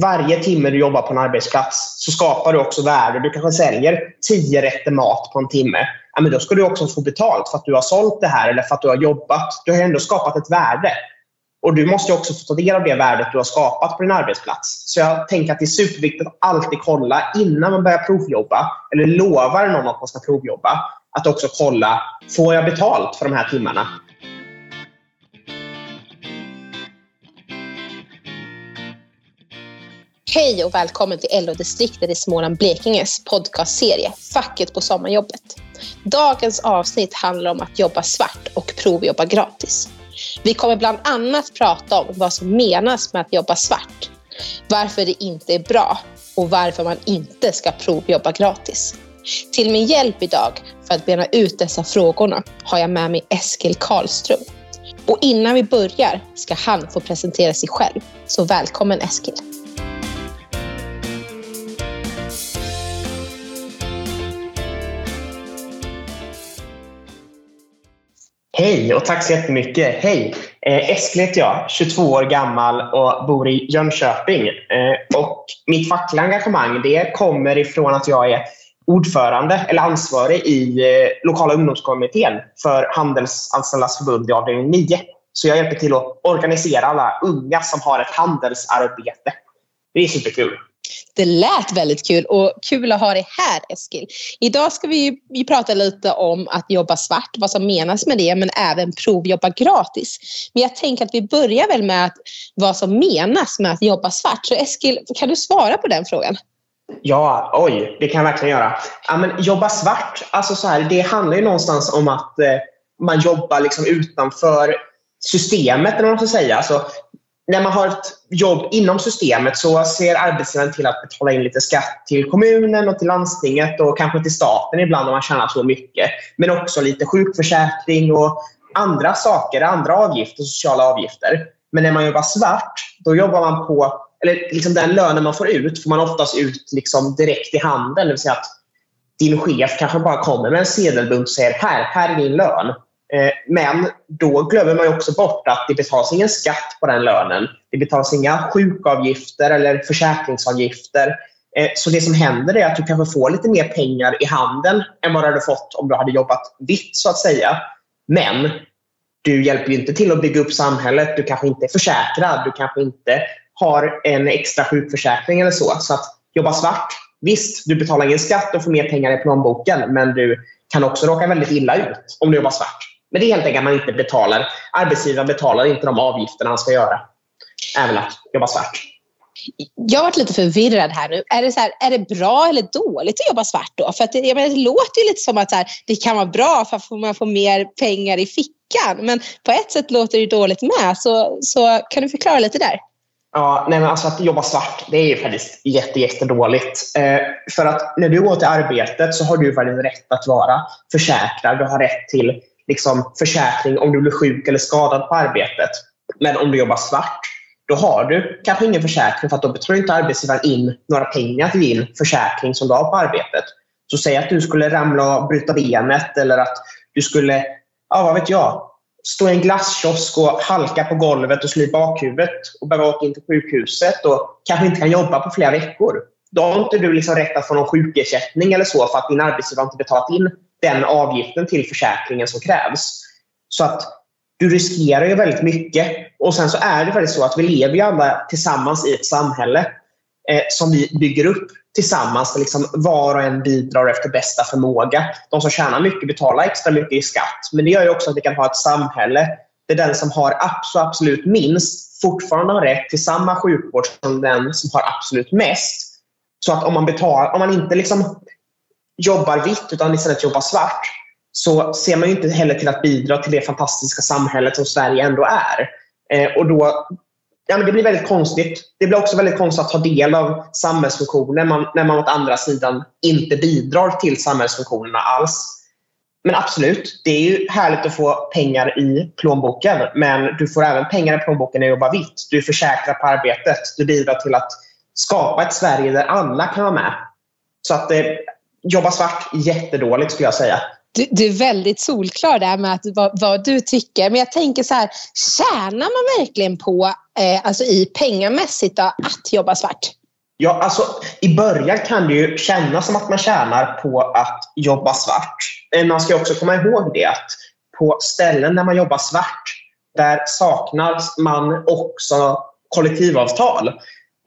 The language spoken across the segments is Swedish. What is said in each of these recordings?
varje timme du jobbar på en arbetsplats så skapar du också värde. Du kanske säljer tio rätter mat på en timme. Ja, men då ska du också få betalt för att du har sålt det här eller för att du har jobbat. Du har ändå skapat ett värde. Och Du måste också få ta del av det värdet du har skapat på din arbetsplats. Så jag tänker att det är superviktigt att alltid kolla innan man börjar provjobba eller lovar någon att man ska provjobba. Att också kolla, får jag betalt för de här timmarna? Hej och välkommen till LO-distriktet i Småland Blekinges podcastserie Facket på sommarjobbet. Dagens avsnitt handlar om att jobba svart och provjobba gratis. Vi kommer bland annat prata om vad som menas med att jobba svart, varför det inte är bra och varför man inte ska provjobba gratis. Till min hjälp idag för att bena ut dessa frågorna har jag med mig Eskil Karlström. Och innan vi börjar ska han få presentera sig själv. Så välkommen Eskil! Hej och tack så jättemycket. Hej! Eh, Eskil heter jag, 22 år gammal och bor i Jönköping. Eh, och mitt fackliga engagemang det kommer ifrån att jag är ordförande eller ansvarig i eh, lokala ungdomskommittén för Handelsanställdas förbund i avdelning 9. Så jag hjälper till att organisera alla unga som har ett handelsarbete. Det är superkul. Det lät väldigt kul och kul att ha dig här Eskil. Idag ska vi, vi prata lite om att jobba svart, vad som menas med det, men även provjobba gratis. Men jag tänker att vi börjar väl med att, vad som menas med att jobba svart. Så Eskil, kan du svara på den frågan? Ja, oj, det kan jag verkligen göra. Ja, men jobba svart, alltså så här, det handlar ju någonstans om att eh, man jobbar liksom utanför systemet, eller vad man ska säga. Alltså, när man har ett jobb inom systemet så ser arbetsgivaren till att betala in lite skatt till kommunen och till landstinget och kanske till staten ibland om man tjänar så mycket. Men också lite sjukförsäkring och andra saker, andra avgifter, sociala avgifter. Men när man jobbar svart, då jobbar man på, eller liksom den lönen man får ut får man oftast ut liksom direkt i handen. Det vill säga att din chef kanske bara kommer med en sedelbunt och säger här, här är din lön. Eh, men då glömmer man också bort att det betalas ingen skatt på den lönen. Det betalas inga sjukavgifter eller försäkringsavgifter. Eh, så det som händer är att du kanske får lite mer pengar i handen än vad du hade fått om du hade jobbat vitt så att säga. Men du hjälper inte till att bygga upp samhället. Du kanske inte är försäkrad. Du kanske inte har en extra sjukförsäkring eller så. Så att jobba svart, visst, du betalar ingen skatt och får mer pengar i plånboken men du kan också råka väldigt illa ut om du jobbar svart. Men det är helt enkelt att man inte betalar. Arbetsgivaren betalar inte de avgifterna han ska göra. Även att jobba svart. Jag varit lite förvirrad här nu. Är det, så här, är det bra eller dåligt att jobba svart då? För att det, jag menar, det låter ju lite som att här, det kan vara bra för att man får mer pengar i fickan. Men på ett sätt låter det dåligt med. Så, så kan du förklara lite där? Ja, nej, men alltså att jobba svart, det är ju faktiskt jätte, jättedåligt. Eh, för att när du går till arbetet så har du faktiskt rätt att vara försäkrad. Du har rätt till liksom, försäkring om du blir sjuk eller skadad på arbetet. Men om du jobbar svart, då har du kanske ingen försäkring för att då betalar inte arbetsgivaren in några pengar till din försäkring som du har på arbetet. Så säg att du skulle ramla och bryta benet eller att du skulle, ja vad vet jag, stå i en glasskiosk och halka på golvet och slå i bakhuvudet och behöva åka in till sjukhuset och kanske inte kan jobba på flera veckor. Då har inte du liksom rätt att få någon sjukersättning eller så för att din arbetsgivare inte betalat in den avgiften till försäkringen som krävs. Så att du riskerar ju väldigt mycket. Och sen så är det faktiskt så att vi lever ju alla tillsammans i ett samhälle eh, som vi bygger upp tillsammans. Där liksom var och en bidrar efter bästa förmåga. De som tjänar mycket betalar extra mycket i skatt. Men det gör ju också att vi kan ha ett samhälle där den som har absolut minst fortfarande har rätt till samma sjukvård som den som har absolut mest. Så att om man, betalar, om man inte liksom jobbar vitt utan istället jobbar svart så ser man inte heller till att bidra till det fantastiska samhället som Sverige ändå är. Eh, och då, ja, men det blir väldigt konstigt. Det blir också väldigt konstigt att ta del av samhällsfunktioner man, när man å andra sidan inte bidrar till samhällsfunktionerna alls. Men absolut, det är ju härligt att få pengar i plånboken. Men du får även pengar i plånboken när du jobbar vitt. Du är försäkrad på arbetet. Du bidrar till att skapa ett Sverige där alla kan vara med. Så att det, jobba svart jättedåligt skulle jag säga. du, du, är väldigt solklar där med att, vad, vad, du tycker. Men jag tänker så här, tjänar man verkligen på, eh, alltså i pengamässigt, då, att jobba svart? Ja, alltså i början kan det ju kännas som att man tjänar på att jobba svart. Men man ska också komma ihåg det att på ställen där man jobbar svart, där saknar man också kollektivavtal.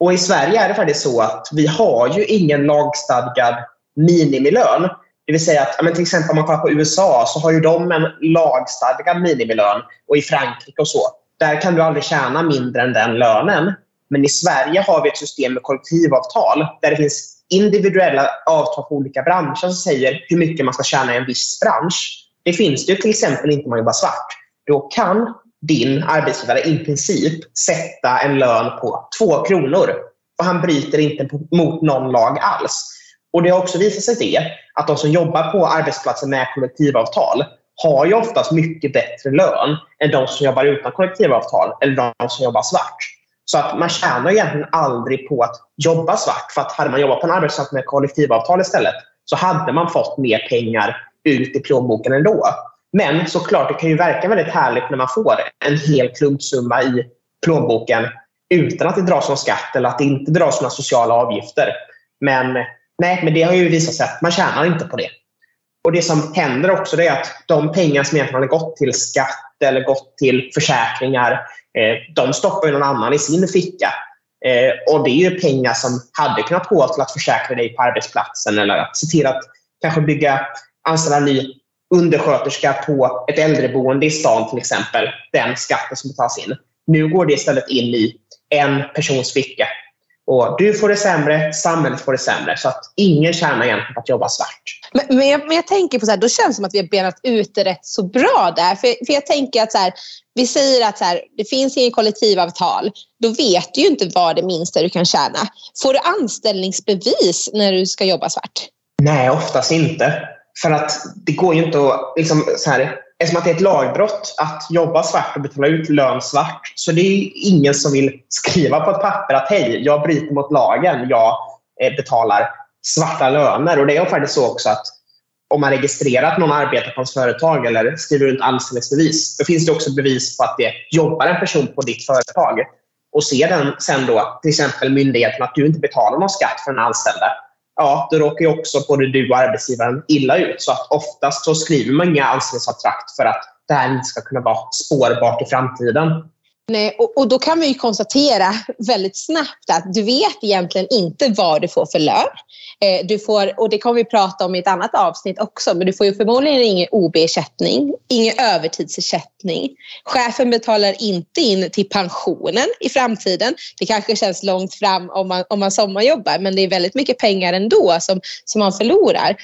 Och i Sverige är det faktiskt så att vi har ju ingen lagstadgad minimilön. Det vill säga att men till exempel om man kollar på USA så har ju de en lagstadgad minimilön och i Frankrike och så. Där kan du aldrig tjäna mindre än den lönen. Men i Sverige har vi ett system med kollektivavtal där det finns individuella avtal på olika branscher som säger hur mycket man ska tjäna i en viss bransch. Det finns det ju till exempel inte om man jobbar svart. Då kan din arbetsgivare i princip sätta en lön på två kronor. Och han bryter inte mot någon lag alls. Och Det har också visat sig det att de som jobbar på arbetsplatser med kollektivavtal har ju oftast mycket bättre lön än de som jobbar utan kollektivavtal eller de som jobbar svart. Så att man tjänar egentligen aldrig på att jobba svart. För att hade man jobbat på en arbetsplats med kollektivavtal istället så hade man fått mer pengar ut i plånboken ändå. Men såklart, det kan ju verka väldigt härligt när man får en hel klumpsumma i plånboken utan att det dras någon skatt eller att det inte dras några sociala avgifter. Men, nej, men det har ju visat sig att man tjänar inte på det. Och Det som händer också är att de pengar som egentligen har gått till skatt eller gått till försäkringar, eh, de stoppar någon annan i sin ficka. Eh, och Det är ju pengar som hade kunnat gå till att försäkra dig på arbetsplatsen eller att se till att kanske bygga, anställa en ny undersköterska på ett äldreboende i stan till exempel. Den skatten som betalas in. Nu går det istället in i en persons ficka. Och du får det sämre, samhället får det sämre. Så att ingen tjänar egentligen på att jobba svart. Men, men, jag, men jag tänker på så här, då känns det som att vi har benat ut det rätt så bra där. För, för jag tänker att så här, vi säger att så här, det finns inget kollektivavtal. Då vet du ju inte vad det minsta du kan tjäna. Får du anställningsbevis när du ska jobba svart? Nej, oftast inte. För att det går ju inte att... Liksom, så här, eftersom att det är ett lagbrott att jobba svart och betala ut lön svart så det är ingen som vill skriva på ett papper att hej, jag bryter mot lagen. Jag eh, betalar svarta löner. Och Det är faktiskt så också att om man registrerar att någon arbetar på ens företag eller skriver ut anställningsbevis, då finns det också bevis på att det jobbar en person på ditt företag. Och ser den sen då, till exempel myndigheten, att du inte betalar någon skatt för den anställda, ja, då råkar ju också både du och arbetsgivaren illa ut. Så att oftast så skriver man inga anställningskontrakt för att det här inte ska kunna vara spårbart i framtiden. Nej, och, och, då kan vi konstatera väldigt snabbt att du vet egentligen inte vad du får för lön. Eh, du får, och det kommer vi prata om i ett annat avsnitt också, men du får ju förmodligen ingen OB-ersättning, ingen övertidsersättning. Chefen betalar inte in till pensionen i framtiden. Det kanske känns långt fram om man, om man sommarjobbar, men det är väldigt mycket pengar ändå som, som man förlorar.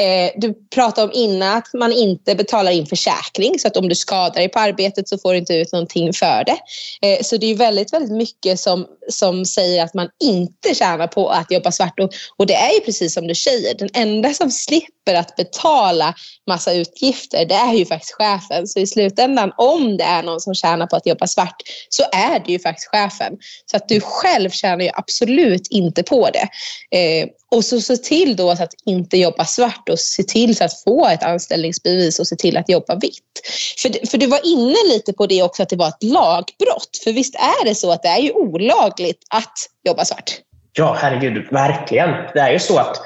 Eh, du pratade om innan att man inte betalar in försäkring, så att om du skadar dig på arbetet så får du inte ut någonting för det. Eh, så det är väldigt, väldigt mycket som, som säger att man inte tjänar på att jobba svart. Och, och det är ju precis som du säger, den enda som slipper att betala massa utgifter, det är ju faktiskt chefen. Så i slutändan, om det är någon som tjänar på att jobba svart, så är det ju faktiskt chefen. Så att du själv tjänar ju absolut inte på det. Eh, och så se till då att inte jobba svart och se till så att få ett anställningsbevis och se till att jobba vitt. För, för du var inne lite på det också att det var ett lagbrott. För visst är det så att det är ju olagligt att jobba svart? Ja, herregud, verkligen. Det är ju så att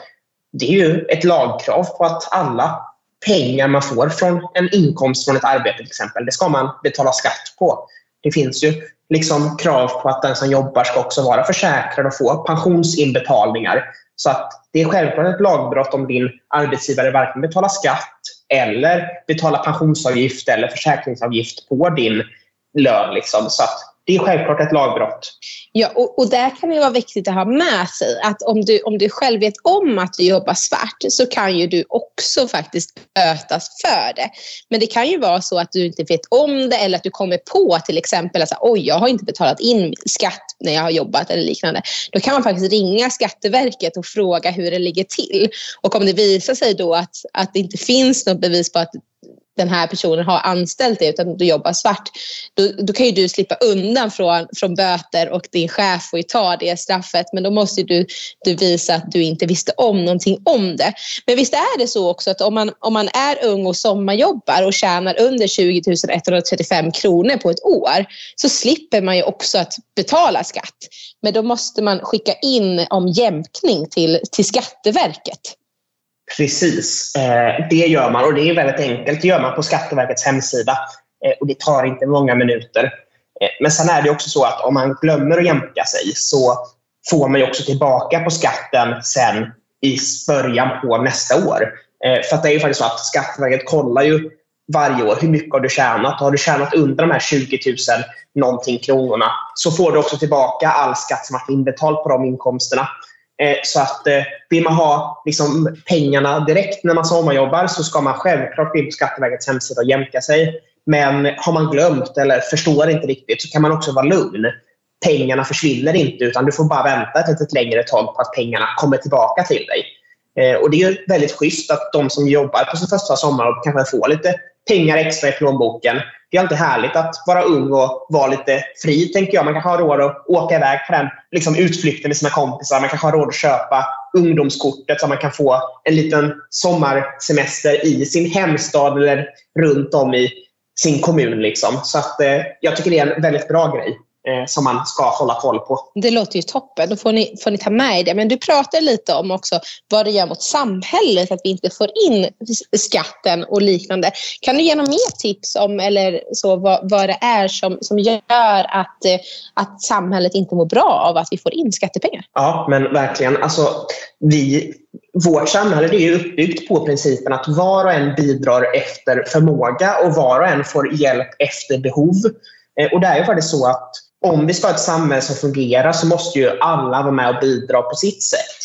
det är ju ett lagkrav på att alla pengar man får från en inkomst från ett arbete till exempel, det ska man betala skatt på. Det finns ju liksom krav på att den som jobbar ska också vara försäkrad och få pensionsinbetalningar. Så att det är självklart ett lagbrott om din arbetsgivare varken betalar skatt eller betalar pensionsavgift eller försäkringsavgift på din lön. Liksom. Så att det är självklart ett lagbrott. Ja, och, och där kan det vara viktigt att ha med sig att om du, om du själv vet om att du jobbar svart så kan ju du också faktiskt bötas för det. Men det kan ju vara så att du inte vet om det eller att du kommer på till exempel att oj, jag har inte betalat in skatt när jag har jobbat eller liknande. Då kan man faktiskt ringa Skatteverket och fråga hur det ligger till. Och om det visar sig då att, att det inte finns något bevis på att den här personen har anställt dig utan du jobbar svart. Då, då kan ju du slippa undan från, från böter och din chef får ju ta det straffet. Men då måste du, du visa att du inte visste om någonting om det. Men visst är det så också att om man, om man är ung och sommarjobbar och tjänar under 20 135 kronor på ett år så slipper man ju också att betala skatt. Men då måste man skicka in om jämkning till, till Skatteverket. Precis, eh, det gör man och det är väldigt enkelt. Det gör man på Skatteverkets hemsida eh, och det tar inte många minuter. Eh, men sen är det också så att om man glömmer att jämka sig så får man också tillbaka på skatten sen i början på nästa år. För att det är ju faktiskt så att Skatteverket kollar ju varje år hur mycket har du tjänat. Har du tjänat under de här 20 000 någonting kronorna så får du också tillbaka all skatt som varit inbetald på de inkomsterna. Eh, så att eh, vill man ha liksom, pengarna direkt när man sommarjobbar så ska man självklart gå in på Skatteverkets hemsida och jämka sig. Men har man glömt eller förstår inte riktigt så kan man också vara lugn. Pengarna försvinner inte utan du får bara vänta ett litet längre tag på att pengarna kommer tillbaka till dig. Eh, och Det är väldigt schysst att de som jobbar på sin första sommar kanske får lite pengar extra i plånboken. Det är alltid härligt att vara ung och vara lite fri, tänker jag. Man kanske har råd att åka iväg på den liksom, utflykten med sina kompisar. Man kanske har råd att köpa ungdomskortet så man kan få en liten sommarsemester i sin hemstad eller runt om i sin kommun. Liksom. Så att, eh, jag tycker det är en väldigt bra grej som man ska hålla koll på. Det låter ju toppen. Då får ni, får ni ta med det. Men du pratar lite om också vad det gör mot samhället att vi inte får in skatten och liknande. Kan du ge några mer tips om eller så, vad, vad det är som, som gör att, eh, att samhället inte mår bra av att vi får in skattepengar? Ja, men verkligen. Alltså, vi, vårt samhälle är uppbyggt på principen att var och en bidrar efter förmåga och var och en får hjälp efter behov. Eh, och det är ju faktiskt så att om vi ska ha ett samhälle som fungerar så måste ju alla vara med och bidra på sitt sätt.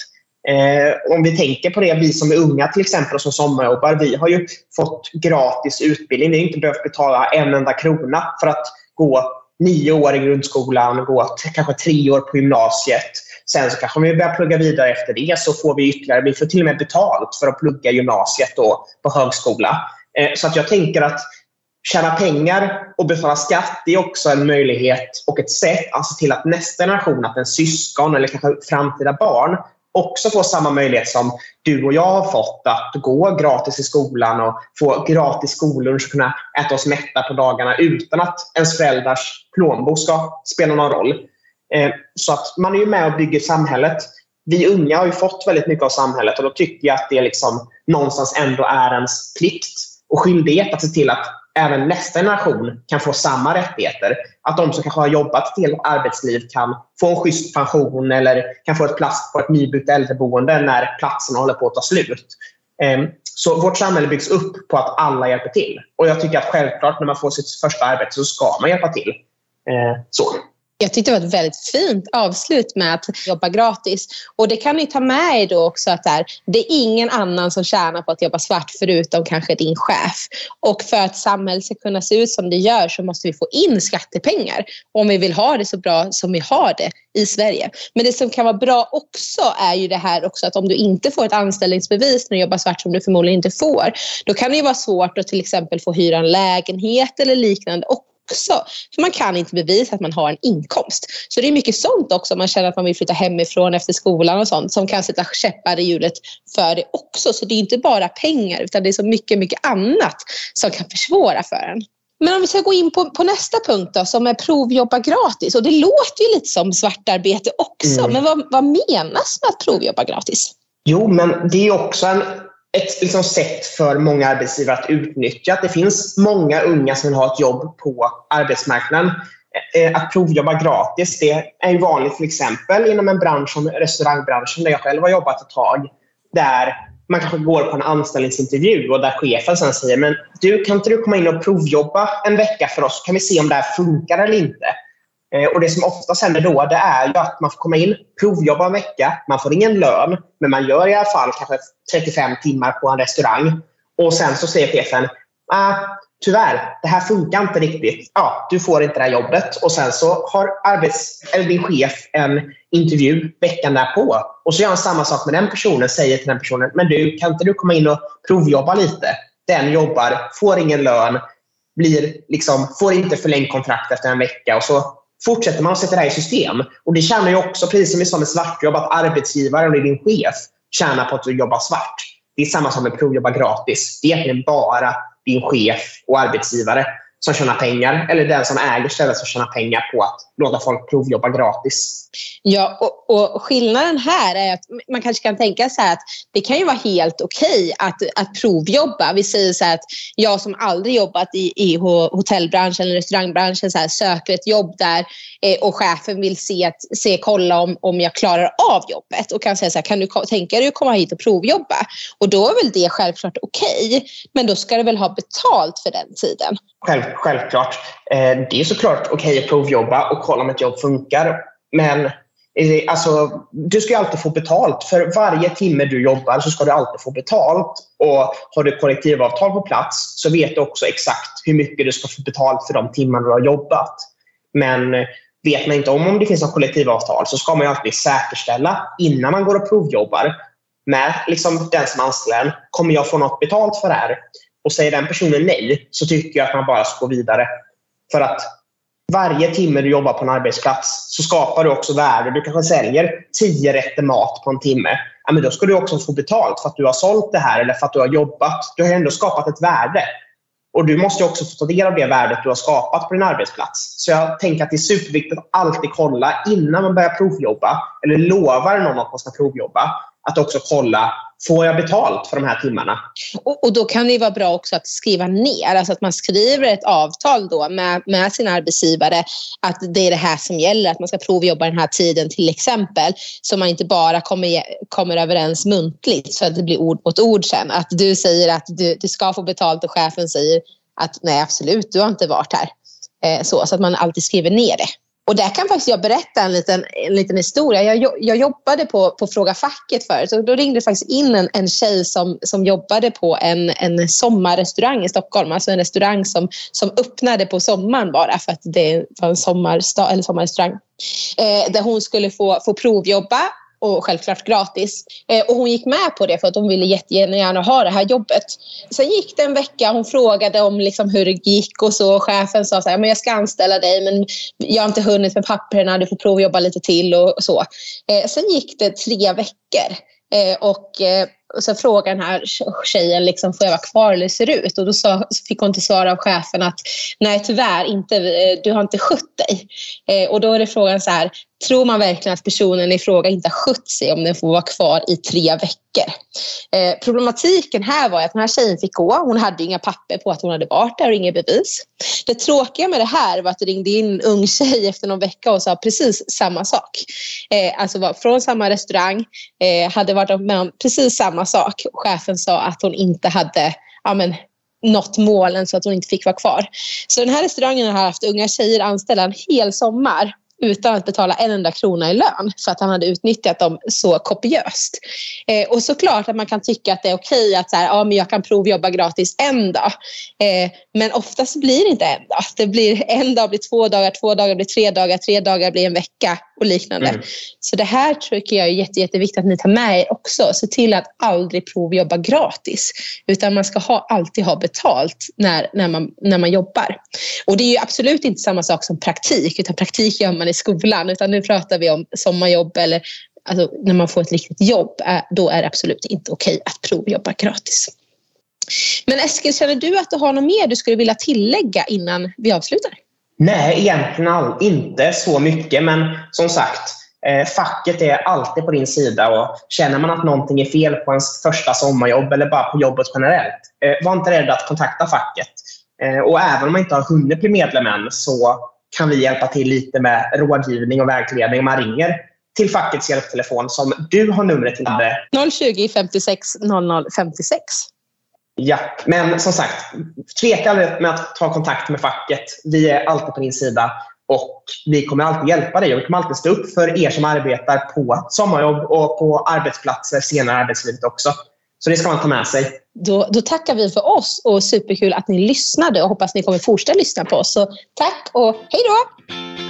Eh, om vi tänker på det, vi som är unga till exempel och som sommarjobbar, vi har ju fått gratis utbildning. Vi har inte behövt betala en enda krona för att gå nio år i grundskolan, gå kanske tre år på gymnasiet. Sen så kanske om vi börjar plugga vidare efter det så får vi ytterligare, vi får till och med betalt för att plugga gymnasiet då på högskola. Eh, så att jag tänker att tjäna pengar och betala skatt är också en möjlighet och ett sätt att se till att nästa generation, att en syskon eller kanske framtida barn också får samma möjlighet som du och jag har fått att gå gratis i skolan och få gratis skollunch och kunna äta oss mätta på dagarna utan att ens föräldrars plånbok ska spela någon roll. Eh, så att man är ju med och bygger samhället. Vi unga har ju fått väldigt mycket av samhället och då tycker jag att det liksom någonstans ändå är ens plikt och skyldighet att se till att även nästa generation kan få samma rättigheter. Att de som kanske har jobbat till arbetsliv kan få en schysst pension eller kan få ett plats på ett nybyggt äldreboende när platserna håller på att ta slut. Ehm, så vårt samhälle byggs upp på att alla hjälper till. Och jag tycker att självklart när man får sitt första arbete så ska man hjälpa till. Ehm, så. Jag tyckte det var ett väldigt fint avslut med att jobba gratis. Och det kan ni ta med er då också att det är, det är ingen annan som tjänar på att jobba svart förutom kanske din chef. Och för att samhället ska kunna se ut som det gör så måste vi få in skattepengar om vi vill ha det så bra som vi har det i Sverige. Men det som kan vara bra också är ju det här också att om du inte får ett anställningsbevis när du jobbar svart som du förmodligen inte får, då kan det ju vara svårt att till exempel få hyra en lägenhet eller liknande också. För man kan inte bevisa att man har en inkomst. Så det är mycket sånt också om man känner att man vill flytta hemifrån efter skolan och sånt som kan sätta käppar i hjulet för det också. Så det är inte bara pengar utan det är så mycket, mycket annat som kan försvåra för en. Men om vi ska gå in på, på nästa punkt då, som är provjobba gratis. Och det låter ju lite som svartarbete också, mm. men vad, vad menas med att provjobba gratis? Jo, men det är också en ett liksom, sätt för många arbetsgivare att utnyttja att det finns många unga som vill ha ett jobb på arbetsmarknaden. Eh, eh, att provjobba gratis det är ju vanligt till exempel inom en bransch som restaurangbranschen där jag själv har jobbat ett tag. Där man kanske går på en anställningsintervju och där chefen sen säger men du, kan inte du komma in och provjobba en vecka för oss så kan vi se om det här funkar eller inte. Eh, och Det som oftast händer då det är ju att man får komma in, provjobba en vecka, man får ingen lön, men man gör i alla fall kanske 35 timmar på en restaurang. Och sen så säger chefen, ah, tyvärr, det här funkar inte riktigt. Ja, du får inte det här jobbet. Och sen så har arbets, eller din chef en intervju veckan därpå. Och så gör han samma sak med den personen, säger till den personen, men du, kan inte du komma in och provjobba lite? den jobbar, får ingen lön, blir liksom, får inte förlängt kontrakt efter en vecka och så fortsätter man att sätta det här i system. Och Det tjänar ju också, precis som vi sa med svartjobb, att arbetsgivaren eller din chef tjänar på att du jobbar svart. Det är samma som med provjobba gratis. Det är egentligen bara din chef och arbetsgivare som tjänar pengar eller den som äger stället som tjänar pengar på att låta folk provjobba gratis. Ja, och, och, skillnaden här är att man kanske kan tänka sig att det kan ju vara helt okej okay att, att provjobba. Vi säger så att jag som aldrig jobbat i, i hotellbranschen eller restaurangbranschen så här, söker ett jobb där Eh, och chefen vill se, att, se kolla om, om jag klarar av jobbet och kan säga så här, kan du tänka dig att komma hit och provjobba? Och då är väl det självklart okej, okay, men då ska du väl ha betalt för den tiden? Själv, självklart. Eh, det är såklart okej okay att provjobba och kolla om ett jobb funkar. Men eh, alltså, du ska alltid få betalt. För varje timme du jobbar så ska du alltid få betalt. Och Har du kollektivavtal på plats så vet du också exakt hur mycket du ska få betalt för de timmar du har jobbat. Men vet man inte om, om det finns något kollektivavtal så ska man alltid säkerställa innan man går och provjobbar med liksom den som anställer en. Kommer jag få något betalt för det här? Och säger den personen nej så tycker jag att man bara ska gå vidare. För att varje timme du jobbar på en arbetsplats så skapar du också värde. Du kanske säljer tio rätter mat på en timme. Ja, men då ska du också få betalt för att du har sålt det här eller för att du har jobbat. Du har ändå skapat ett värde. Och Du måste också få ta del av det värdet du har skapat på din arbetsplats. Så jag tänker att det är superviktigt att alltid kolla innan man börjar provjobba eller lovar någon att man ska provjobba. Att också kolla Får jag betalt för de här timmarna? Och, och, då kan det vara bra också att skriva ner, alltså att man skriver ett avtal då med, med sin arbetsgivare att det är det här som gäller, att man ska provjobba den här tiden till exempel. Så man inte bara kommer, kommer överens muntligt så att det blir ord mot ord sen. Att du säger att du, du ska få betalt och chefen säger att nej absolut, du har inte varit här. Eh, så, så att man alltid skriver ner det. Och där kan faktiskt jag berätta en liten, en liten historia. Jag, jag jobbade på, på Fråga facket förut och då ringde det faktiskt in en, en tjej som, som jobbade på en, en sommarrestaurang i Stockholm. Alltså en restaurang som, som öppnade på sommaren bara för att det var en sommarsta, eller sommarrestaurang. Eh, där hon skulle få, få provjobba och självklart gratis. Eh, och hon gick med på det för att hon ville jättegärna ha det här jobbet. Sen gick det en vecka, hon frågade om liksom hur det gick och så. Chefen sa så här, men jag ska anställa dig men jag har inte hunnit med papperna, du får provjobba lite till och så. Eh, sen gick det tre veckor eh, och eh, och så frågade den här tjejen, liksom, får jag vara kvar eller hur ser det ut? Och då sa, fick hon till svar av chefen att nej tyvärr inte, eh, du har inte skött dig. Eh, och då är det frågan så här, tror man verkligen att personen i fråga inte har skött sig om den får vara kvar i tre veckor? Eh, problematiken här var att den här tjejen fick gå. Hon hade inga papper på att hon hade varit där och inga bevis. Det tråkiga med det här var att det ringde in en ung tjej efter någon vecka och sa precis samma sak. Eh, alltså var från samma restaurang, eh, hade varit med om precis samma sak. Chefen sa att hon inte hade ja, men, nått målen så att hon inte fick vara kvar. Så den här restaurangen har haft unga tjejer anställda en hel sommar utan att betala en enda krona i lön för att han hade utnyttjat dem så kopiöst. Eh, och såklart att man kan tycka att det är okej att så här, ja, men jag kan provjobba gratis en dag. Eh, men oftast blir det inte en dag. Det blir en dag blir två dagar, två dagar blir tre dagar, tre dagar blir en vecka och liknande. Mm. Så det här tycker jag är jätte, jätteviktigt att ni tar med er också. Se till att aldrig provjobba gratis. Utan man ska ha, alltid ha betalt när, när, man, när man jobbar. Och det är absolut inte samma sak som praktik. Utan praktik gör man i skolan. Utan nu pratar vi om sommarjobb eller alltså, när man får ett riktigt jobb. Då är det absolut inte okej att provjobba gratis. Men Eskil, känner du att du har något mer du skulle vilja tillägga innan vi avslutar? Nej, egentligen all, inte så mycket. Men som sagt, eh, facket är alltid på din sida. och Känner man att någonting är fel på ens första sommarjobb eller bara på jobbet generellt, eh, var inte rädd att kontakta facket. Eh, och även om man inte har hunnit bli medlem än så kan vi hjälpa till lite med rådgivning och vägledning. Man ringer till fackets hjälptelefon som du har numret till. 020 56 00 56. Ja, men som sagt, tveka aldrig med att ta kontakt med facket. Vi är alltid på din sida och vi kommer alltid hjälpa dig och vi kommer alltid stå upp för er som arbetar på sommarjobb och på arbetsplatser senare i arbetslivet också. Så det ska man ta med sig. Då, då tackar vi för oss och superkul att ni lyssnade och hoppas ni kommer fortsätta lyssna på oss. Så tack och hej då!